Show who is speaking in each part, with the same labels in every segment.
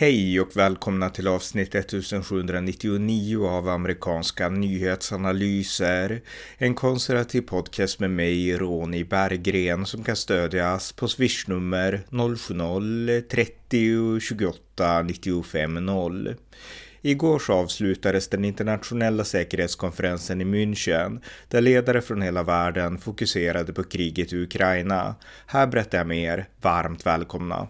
Speaker 1: Hej och välkomna till avsnitt 1799 av amerikanska nyhetsanalyser. En konservativ podcast med mig, Ronny Berggren, som kan stödjas på swishnummer 070-30 28 95 0. Igår så avslutades den internationella säkerhetskonferensen i München där ledare från hela världen fokuserade på kriget i Ukraina. Här berättar jag mer. Varmt välkomna!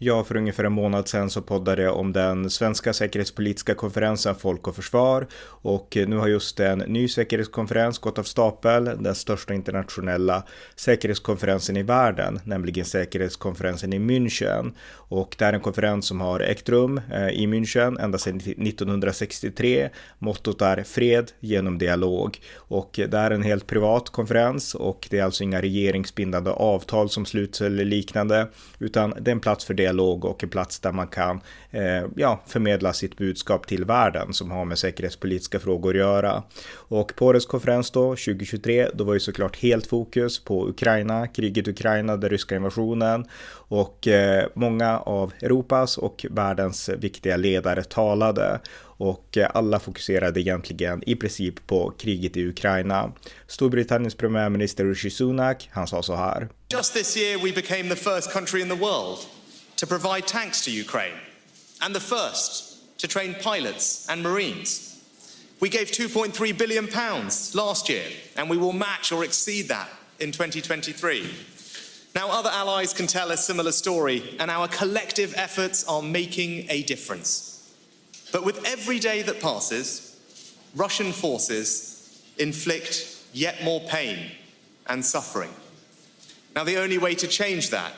Speaker 1: Ja, för ungefär en månad sedan så poddade jag om den svenska säkerhetspolitiska konferensen Folk och Försvar och eh, nu har just en ny säkerhetskonferens gått av stapel, den största internationella säkerhetskonferensen i världen, nämligen säkerhetskonferensen i München. Och det är en konferens som har ägt rum eh, i München ända sedan 1963. Mottot är fred genom dialog och eh, det är en helt privat konferens och det är alltså inga regeringsbindande avtal som sluts eller liknande, utan det är en plats för det dialog och en plats där man kan eh, ja, förmedla sitt budskap till världen som har med säkerhetspolitiska frågor att göra. Och på årets konferens då, 2023, då var ju såklart helt fokus på Ukraina, kriget i Ukraina, den ryska invasionen och eh, många av Europas och världens viktiga ledare talade och alla fokuserade egentligen i princip på kriget i Ukraina. Storbritanniens premiärminister Rishi Sunak, han sa så här.
Speaker 2: Just this year we became the first country in the world to provide tanks to Ukraine, and the first to train pilots and Marines. We gave £2.3 billion last year, and we will match or exceed that in 2023. Now, other allies can tell a similar story, and our collective efforts are making a difference. But with every day that passes, Russian forces inflict yet more pain and suffering. Now, the only way to change that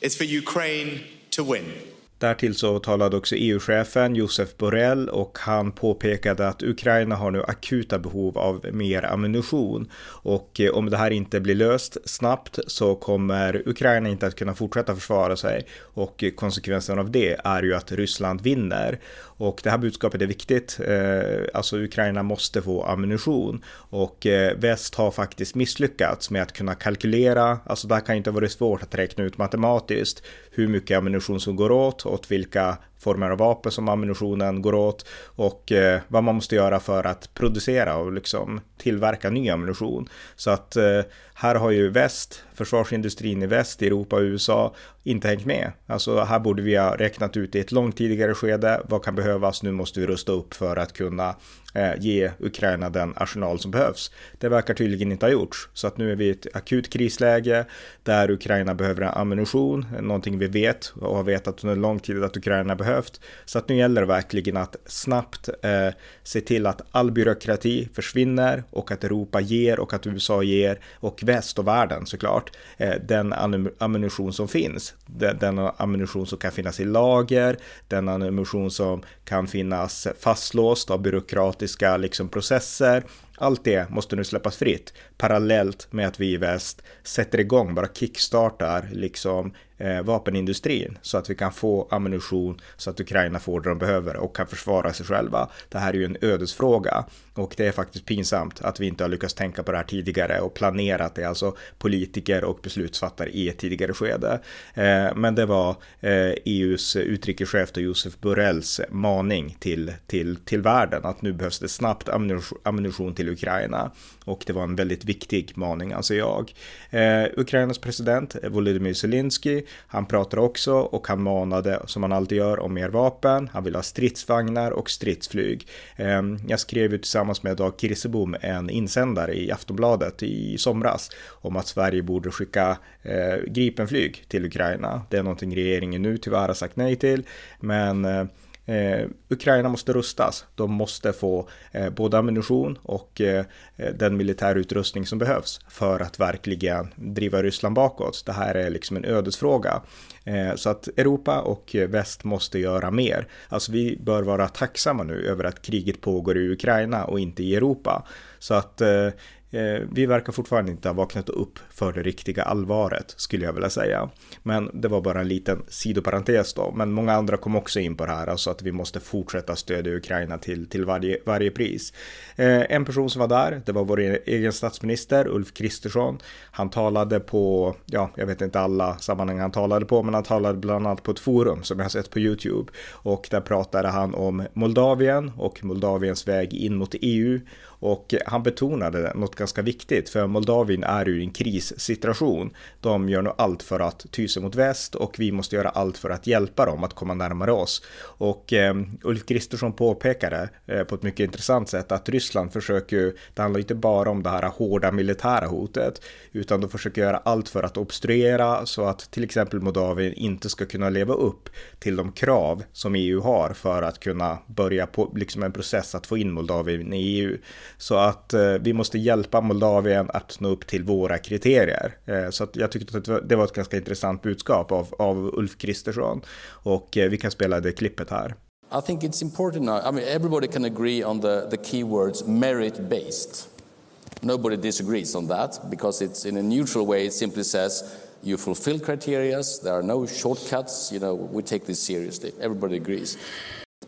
Speaker 2: is for Ukraine to win.
Speaker 1: Därtill så talade också EU-chefen Josef Borrell och han påpekade att Ukraina har nu akuta behov av mer ammunition. Och eh, om det här inte blir löst snabbt så kommer Ukraina inte att kunna fortsätta försvara sig. Och eh, konsekvensen av det är ju att Ryssland vinner. Och det här budskapet är viktigt. Eh, alltså Ukraina måste få ammunition. Och väst har faktiskt misslyckats med att kunna kalkylera. Alltså det här kan inte varit svårt att räkna ut matematiskt hur mycket ammunition som går åt, åt vilka former av vapen som ammunitionen går åt och eh, vad man måste göra för att producera och liksom tillverka ny ammunition. Så att eh, här har ju väst, försvarsindustrin i väst, Europa och USA inte hängt med. Alltså här borde vi ha räknat ut i ett långt tidigare skede. Vad kan behövas? Nu måste vi rusta upp för att kunna eh, ge Ukraina den arsenal som behövs. Det verkar tydligen inte ha gjorts, så att nu är vi i ett akut krisläge där Ukraina behöver ammunition, någonting vi vet och har vetat under lång tid att Ukraina behövt. Så att nu gäller det verkligen att snabbt eh, se till att all byråkrati försvinner och att Europa ger och att USA ger och väst och världen såklart eh, den ammunition som finns. Den, den ammunition som kan finnas i lager, den ammunition som kan finnas fastlåst av byråkratiska liksom, processer allt det måste nu släppas fritt parallellt med att vi i väst sätter igång, bara kickstartar liksom eh, vapenindustrin så att vi kan få ammunition så att Ukraina får det de behöver och kan försvara sig själva. Det här är ju en ödesfråga och det är faktiskt pinsamt att vi inte har lyckats tänka på det här tidigare och planerat det, alltså politiker och beslutsfattare i ett tidigare skede. Eh, men det var eh, EUs utrikeschef och Josef Borrells maning till, till, till världen att nu behövs det snabbt ammunition till Ukraina och det var en väldigt viktig maning anser jag. Eh, Ukrainas president eh, Volodymyr Zelensky, han pratar också och han manade som han alltid gör om mer vapen. Han vill ha stridsvagnar och stridsflyg. Eh, jag skrev ju tillsammans med Dag Kirsebom en insändare i Aftonbladet i somras om att Sverige borde skicka eh, Gripenflyg till Ukraina. Det är någonting regeringen nu tyvärr har sagt nej till, men eh, eh, Ukraina måste rustas. De måste få eh, både ammunition och eh, eh, den militärutrustning som behövs för att verkligen driva Ryssland bakåt. Det här är liksom en ödesfråga. Eh, så att Europa och väst måste göra mer. Alltså vi bör vara tacksamma nu över att kriget pågår i Ukraina och inte i Europa. Så att eh, eh, vi verkar fortfarande inte ha vaknat upp för det riktiga allvaret skulle jag vilja säga. Men det var bara en liten sidoparentes då. Men många andra kom också in på det här, alltså att vi måste fortsätta stödja Ukraina till, till varje, varje pris. Eh, en person som var där, det var vår e-, egen statsminister Ulf Kristersson. Han talade på, ja, jag vet inte alla sammanhang han talade på, men han talade bland annat på ett forum som jag har sett på YouTube. Och där pratade han om Moldavien och Moldaviens väg in mot EU och han betonade något ganska viktigt, för Moldavien är ju i en krissituation. De gör nog allt för att ty sig mot väst och vi måste göra allt för att hjälpa dem att komma närmare oss. Och eh, Ulf Kristersson påpekade eh, på ett mycket intressant sätt att Ryssland försöker, det handlar inte bara om det här hårda militära hotet, utan de försöker göra allt för att obstruera så att till exempel Moldavien inte ska kunna leva upp till de krav som EU har för att kunna börja på liksom en process att få in Moldavien i EU. Så att eh, vi måste hjälpa Moldavien att nå upp till våra kriterier. Eh, så att jag tyckte att det var ett ganska intressant budskap av, av Ulf Kristersson. Och eh, vi kan spela det klippet här.
Speaker 3: I think it's important now. I mean, everybody can agree on the, the keywords merit based. Nobody disagrees on that because it's in a neutral way. It simply says you fulfill criteria, there are no shortcuts, you know, we take this seriously. Everybody agrees.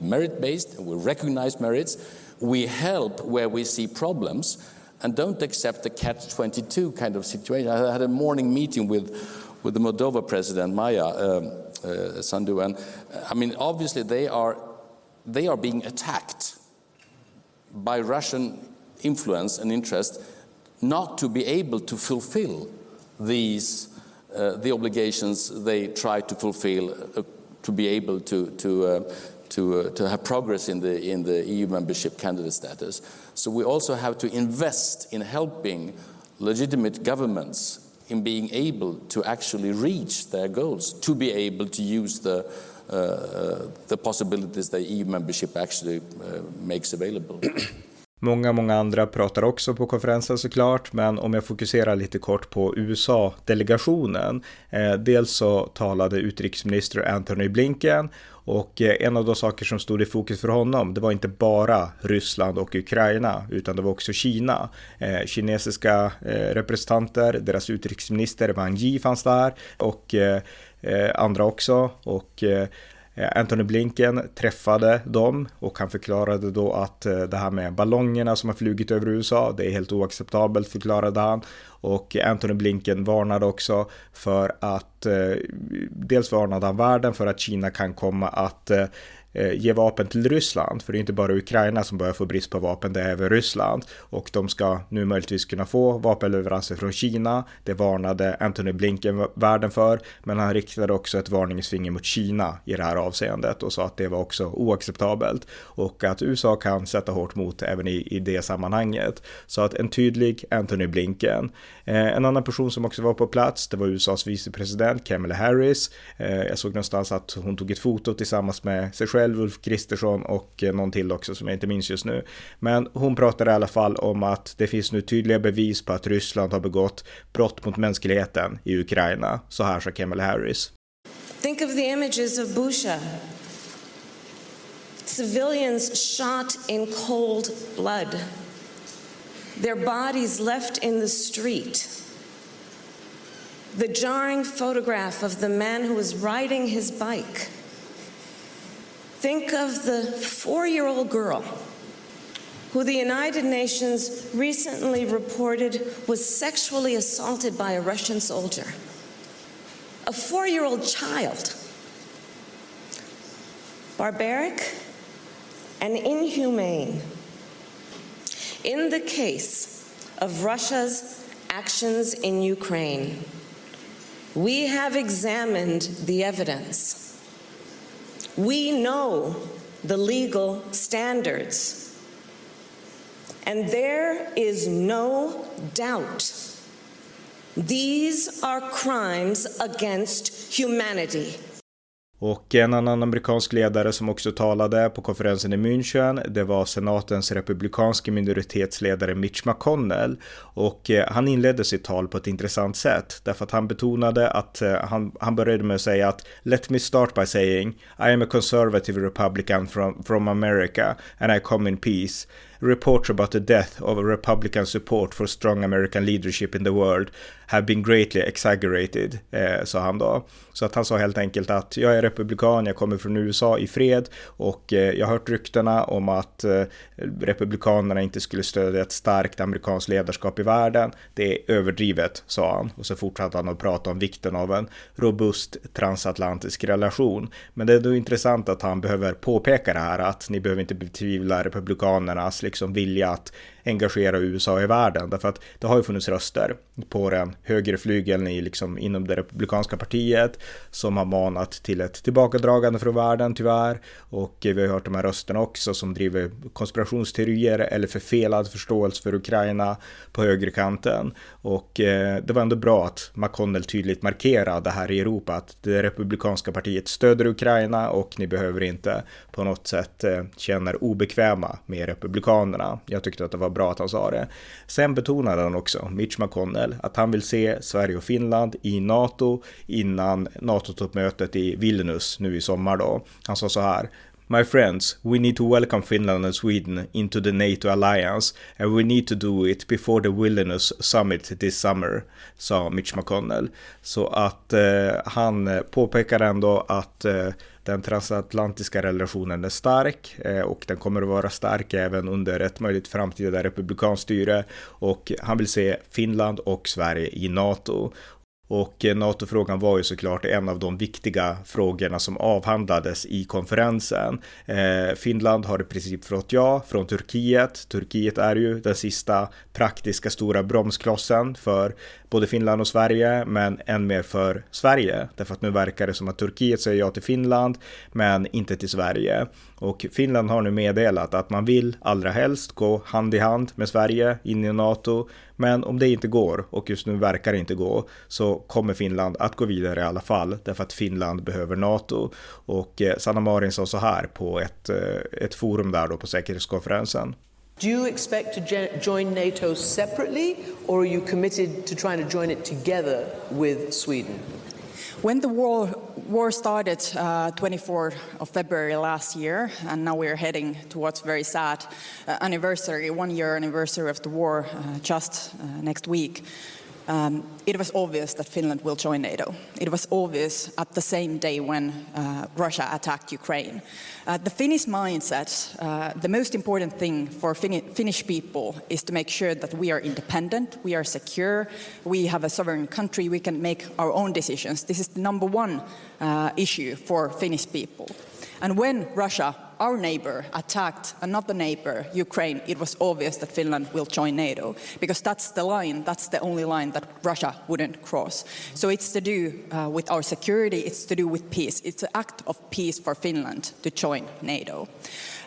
Speaker 3: Merit based, we recognize merits. We help where we see problems and don't accept the catch 22 kind of situation. I had a morning meeting with, with the Moldova president, Maya um, uh, Sandu, and I mean, obviously, they are, they are being attacked by Russian influence and interest not to be able to fulfill these uh, the obligations they try to fulfill uh, to be able to, to uh, to, uh, to have progress in the, in the EU membership candidate status. So we also have to invest in helping legitimate governments in being able to actually reach their goals, to be able to use the, uh, uh, the possibilities that EU membership actually uh, makes available.
Speaker 1: Många, många andra pratar också på konferensen såklart, men om jag fokuserar lite kort på USA-delegationen. Eh, dels så talade utrikesminister Antony Blinken och eh, en av de saker som stod i fokus för honom, det var inte bara Ryssland och Ukraina, utan det var också Kina. Eh, kinesiska eh, representanter, deras utrikesminister Wang Yi fanns där och eh, eh andra också. Och Eh, Eh, Anthony Blinken träffade dem och han förklarade då att eh, det här med ballongerna som har flugit över USA, det är helt oacceptabelt förklarade han. Och Anthony Blinken varnade också för att, eh, dels varnade han världen för att Kina kan komma att Eh, ge vapen till Ryssland. För det är inte bara Ukraina som börjar få brist på vapen, det är även Ryssland. Och de ska nu möjligtvis kunna få vapenleveranser från Kina. Det varnade Anthony Blinken världen för. Men han riktade också ett varningsfinger mot Kina i det här avseendet och sa att det var också oacceptabelt. Och att USA kan sätta hårt mot även i, i det sammanhanget. Så att en tydlig Anthony Blinken. Eh, en annan person som också var på plats, det var USAs vicepresident Kamala Harris. Eh, jag såg någonstans att hon tog ett foto tillsammans med sig själv själv, Ulf Kristersson och eh, någon till också som jag inte minns just nu. Men hon pratar i alla fall om att det finns nu tydliga bevis på att Ryssland har begått brott mot mänskligheten i Ukraina. Så här sa Kamala Harris.
Speaker 4: Think of the images of Busha. Civilians shot in cold blood. Their bodies left in the street. The jarring photograph of the man who was riding his bike Think of the four year old girl who the United Nations recently reported was sexually assaulted by a Russian soldier. A four year old child. Barbaric and inhumane. In the case of Russia's actions in Ukraine, we have examined the evidence. We know the legal standards. And there is no doubt these are crimes against humanity.
Speaker 1: Och en annan amerikansk ledare som också talade på konferensen i München, det var senatens republikanske minoritetsledare Mitch McConnell. Och eh, han inledde sitt tal på ett intressant sätt, därför att han betonade att eh, han, han började med att säga att Let me start by saying I am a conservative republican from, from America and I come in peace reports about the death of a Republican support for strong American leadership in the world have been greatly exaggerated, eh, sa han då. Så att han sa helt enkelt att jag är republikan, jag kommer från USA i fred och eh, jag har hört ryktena om att eh, republikanerna inte skulle stödja ett starkt amerikanskt ledarskap i världen. Det är överdrivet, sa han. Och så fortsatte han att prata om vikten av en robust transatlantisk relation. Men det är då intressant att han behöver påpeka det här att ni behöver inte betvivla republikanernas liksom vilja att engagera USA i världen. Därför att det har ju funnits röster på den högerflygeln i, liksom, inom det republikanska partiet som har manat till ett tillbakadragande från världen tyvärr. Och vi har hört de här rösterna också som driver konspirationsteorier eller förfelad förståelse för Ukraina på högerkanten. Och eh, det var ändå bra att McConnell tydligt markerade här i Europa att det republikanska partiet stöder Ukraina och ni behöver inte på något sätt eh, känna er obekväma med republikanerna. Jag tyckte att det var bra att han sa det. Sen betonade han också, Mitch McConnell, att han vill se Sverige och Finland i NATO innan NATO-toppmötet i Vilnius nu i sommar då. Han sa så här, My friends, we need to welcome Finland and Sweden into the NATO alliance and we need to do it before the Wilderness summit this summer, sa Mitch McConnell. Så att eh, han påpekar ändå att eh, den transatlantiska relationen är stark eh, och den kommer att vara stark även under ett möjligt framtida republikanskt styre och han vill se Finland och Sverige i NATO. Och eh, NATO-frågan var ju såklart en av de viktiga frågorna som avhandlades i konferensen. Eh, Finland har i princip fått ja från Turkiet. Turkiet är ju den sista praktiska stora bromsklossen för både Finland och Sverige, men än mer för Sverige. Därför att nu verkar det som att Turkiet säger ja till Finland, men inte till Sverige. Och Finland har nu meddelat att man vill allra helst gå hand i hand med Sverige in i NATO. Men om det inte går, och just nu verkar det inte gå, så kommer Finland att gå vidare i alla fall, därför att Finland behöver NATO. Och eh, Sanna Marin sa så här på ett, eh, ett forum där då på säkerhetskonferensen.
Speaker 5: Do you expect to join NATO separately, or are you committed to trying to join it together with Sweden?
Speaker 6: When the war, war started uh, 24th of February last year, and now we're heading towards very sad uh, anniversary, one year anniversary of the war uh, just uh, next week, um, it was obvious that Finland will join NATO. It was obvious at the same day when uh, Russia attacked Ukraine. Uh, the Finnish mindset, uh, the most important thing for Fin Finnish people is to make sure that we are independent, we are secure, we have a sovereign country, we can make our own decisions. This is the number one uh, issue for Finnish people. And when Russia our neighbor attacked another neighbor, Ukraine, it was obvious that Finland will join NATO because that's the line, that's the only line that Russia wouldn't cross. So it's to do uh, with our security, it's to do with peace. It's an act of peace for Finland to join NATO.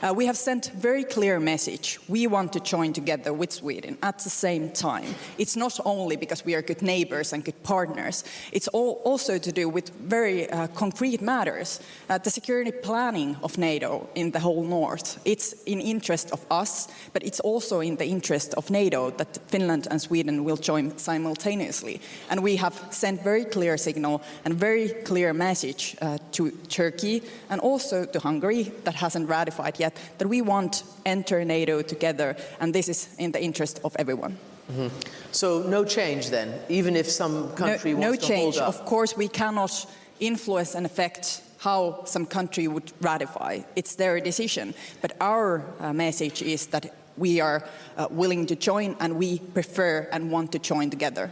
Speaker 6: Uh, we have sent very clear message. We want to join together with Sweden at the same time. It's not only because we are good neighbors and good partners. It's all also to do with very uh, concrete matters. Uh, the security planning of NATO in the whole north. It's in interest of us, but it's also in the interest of NATO that Finland and Sweden will join simultaneously. And we have sent very clear signal and very clear message uh, to Turkey and also to Hungary that hasn't ratified yet that we want enter NATO together, and this is in the interest of everyone.
Speaker 5: Mm-hmm. So no change then, even if some country
Speaker 6: no,
Speaker 5: wants
Speaker 6: no
Speaker 5: to
Speaker 6: change.
Speaker 5: hold up.
Speaker 6: Of course, we cannot influence and affect how some country would ratify. It's their decision. But our uh, message is that we are uh, willing to join and we prefer and want to join together.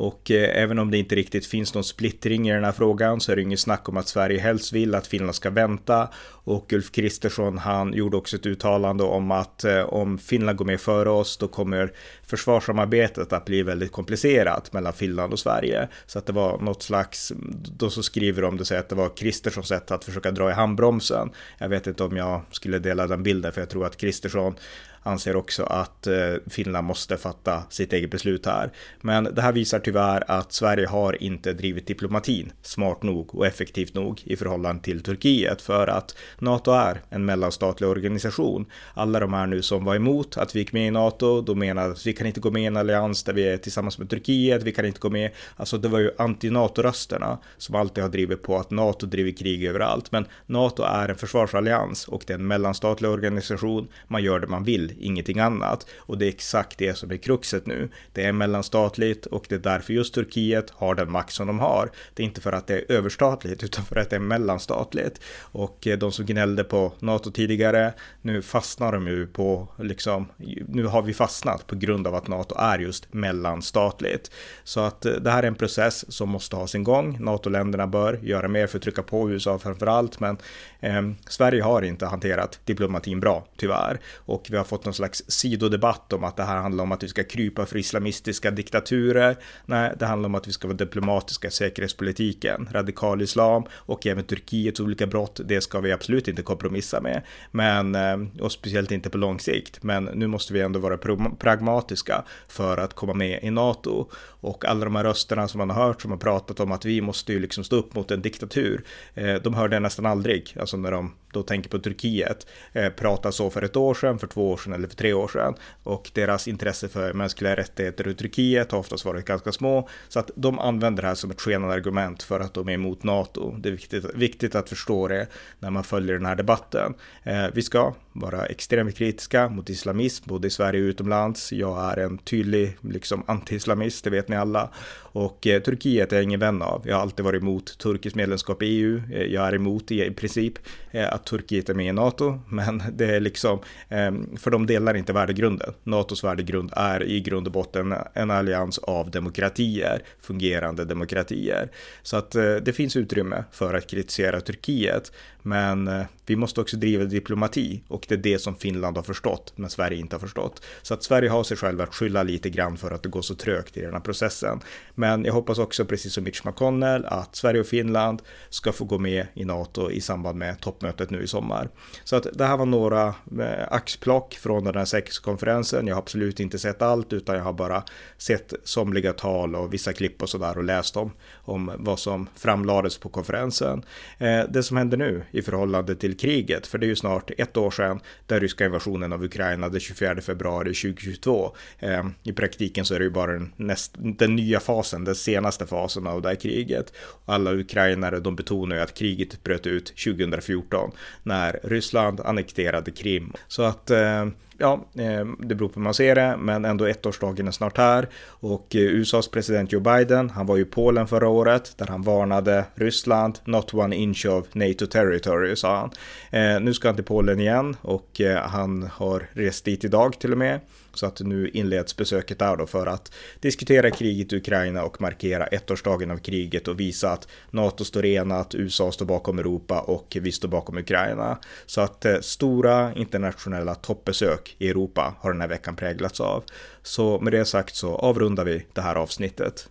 Speaker 1: Och eh, även om det inte riktigt finns någon splittring i den här frågan så är det inget snack om att Sverige helst vill att Finland ska vänta. Och Ulf Kristersson han gjorde också ett uttalande om att eh, om Finland går med före oss då kommer försvarssamarbetet att bli väldigt komplicerat mellan Finland och Sverige. Så att det var något slags, då så skriver de det så att det var Kristerssons sätt att försöka dra i handbromsen. Jag vet inte om jag skulle dela den bilden för jag tror att Kristersson anser också att eh, Finland måste fatta sitt eget beslut här. Men det här visar tyvärr att Sverige har inte drivit diplomatin smart nog och effektivt nog i förhållande till Turkiet för att NATO är en mellanstatlig organisation. Alla de här nu som var emot att vi gick med i NATO, de menade att vi kan inte gå med i en allians där vi är tillsammans med Turkiet, vi kan inte gå med. Alltså det var ju anti-NATO-rösterna som alltid har drivit på att NATO driver krig överallt. Men NATO är en försvarsallians och det är en mellanstatlig organisation. Man gör det man vill ingenting annat. Och det är exakt det som är kruxet nu. Det är mellanstatligt och det är därför just Turkiet har den makt som de har. Det är inte för att det är överstatligt utan för att det är mellanstatligt. Och eh, de som gnällde på NATO tidigare, nu fastnar de ju på liksom, nu har vi fastnat på grund av att NATO är just mellanstatligt. Så att eh, det här är en process som måste ha sin gång. NATO-länderna bör göra mer för att trycka på USA framför allt, men eh, Sverige har inte hanterat diplomatin bra, tyvärr. Och vi har fått någon slags sidodebatt om att det här handlar om att vi ska krypa för islamistiska diktaturer. Nej, det handlar om att vi ska vara diplomatiska i säkerhetspolitiken. Radikal islam och även Turkiets olika brott, det ska vi absolut inte kompromissa med. Men, eh, och speciellt inte på lång sikt. Men nu måste vi ändå vara pragmatiska för att komma med i NATO. Och alla de här rösterna som man har hört som har pratat om att vi måste ju liksom stå upp mot en diktatur. Eh, de hörde jag nästan aldrig, alltså när de då tänker på Turkiet, eh, pratar så för ett år sedan, för två år sedan eller för tre år sedan. Och deras intresse för mänskliga rättigheter i Turkiet har oftast varit ganska små. Så att de använder det här som ett skenande argument för att de är emot NATO. Det är viktigt, viktigt att förstå det när man följer den här debatten. Eh, vi ska vara extremt kritiska mot islamism, både i Sverige och utomlands. Jag är en tydlig liksom, anti-islamist, det vet ni alla. Och eh, Turkiet är jag ingen vän av. Jag har alltid varit emot turkiskt medlemskap i EU. Eh, jag är emot i, i princip eh, att Turkiet är med i NATO, men det är liksom, ehm, för de delar inte värdegrunden. NATOs värdegrund är i grund och botten en allians av demokratier, fungerande demokratier. Så att eh, det finns utrymme för att kritisera Turkiet, men eh, vi måste också driva diplomati och det är det som Finland har förstått, men Sverige inte har förstått. Så att Sverige har sig själv att skylla lite grann för att det går så trögt i den här processen. Men jag hoppas också, precis som Mitch McConnell, att Sverige och Finland ska få gå med i NATO i samband med toppmötet nu i sommar. Så att det här var några eh, axplock från den här säkerhetskonferensen. Jag har absolut inte sett allt, utan jag har bara sett somliga tal och vissa klipp och sådär och läst om, om vad som framlades på konferensen. Eh, det som händer nu i förhållande till kriget, för det är ju snart ett år sedan den ryska invasionen av Ukraina den 24 februari 2022. Eh, I praktiken så är det ju bara den, näst, den nya fasen, den senaste fasen av det här kriget. Alla ukrainare, de betonar ju att kriget bröt ut 2014 när Ryssland annekterade Krim. Så att eh, ja, eh, det beror på hur man ser det, men ändå ettårsdagen är snart här. Och eh, USAs president Joe Biden, han var ju i Polen förra året, där han varnade Ryssland, not one inch of NATO territory, sa han. Eh, nu ska han till Polen igen och han har rest dit idag till och med. Så att nu inleds besöket där då för att diskutera kriget i Ukraina och markera ettårsdagen av kriget och visa att NATO står enat, USA står bakom Europa och vi står bakom Ukraina. Så att stora internationella toppbesök i Europa har den här veckan präglats av. Så med det sagt så avrundar vi det här avsnittet.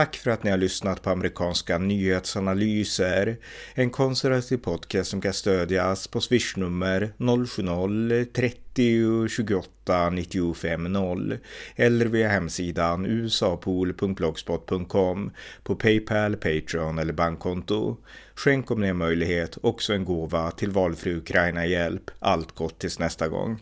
Speaker 1: Tack för att ni har lyssnat på amerikanska nyhetsanalyser. En konservativ podcast som kan stödjas på swishnummer 070-30 28 95 0 eller via hemsidan usapool.blogspot.com på Paypal, Patreon eller bankkonto. Skänk om ni har möjlighet också en gåva till valfri Ukraina-hjälp. Allt gott tills nästa gång.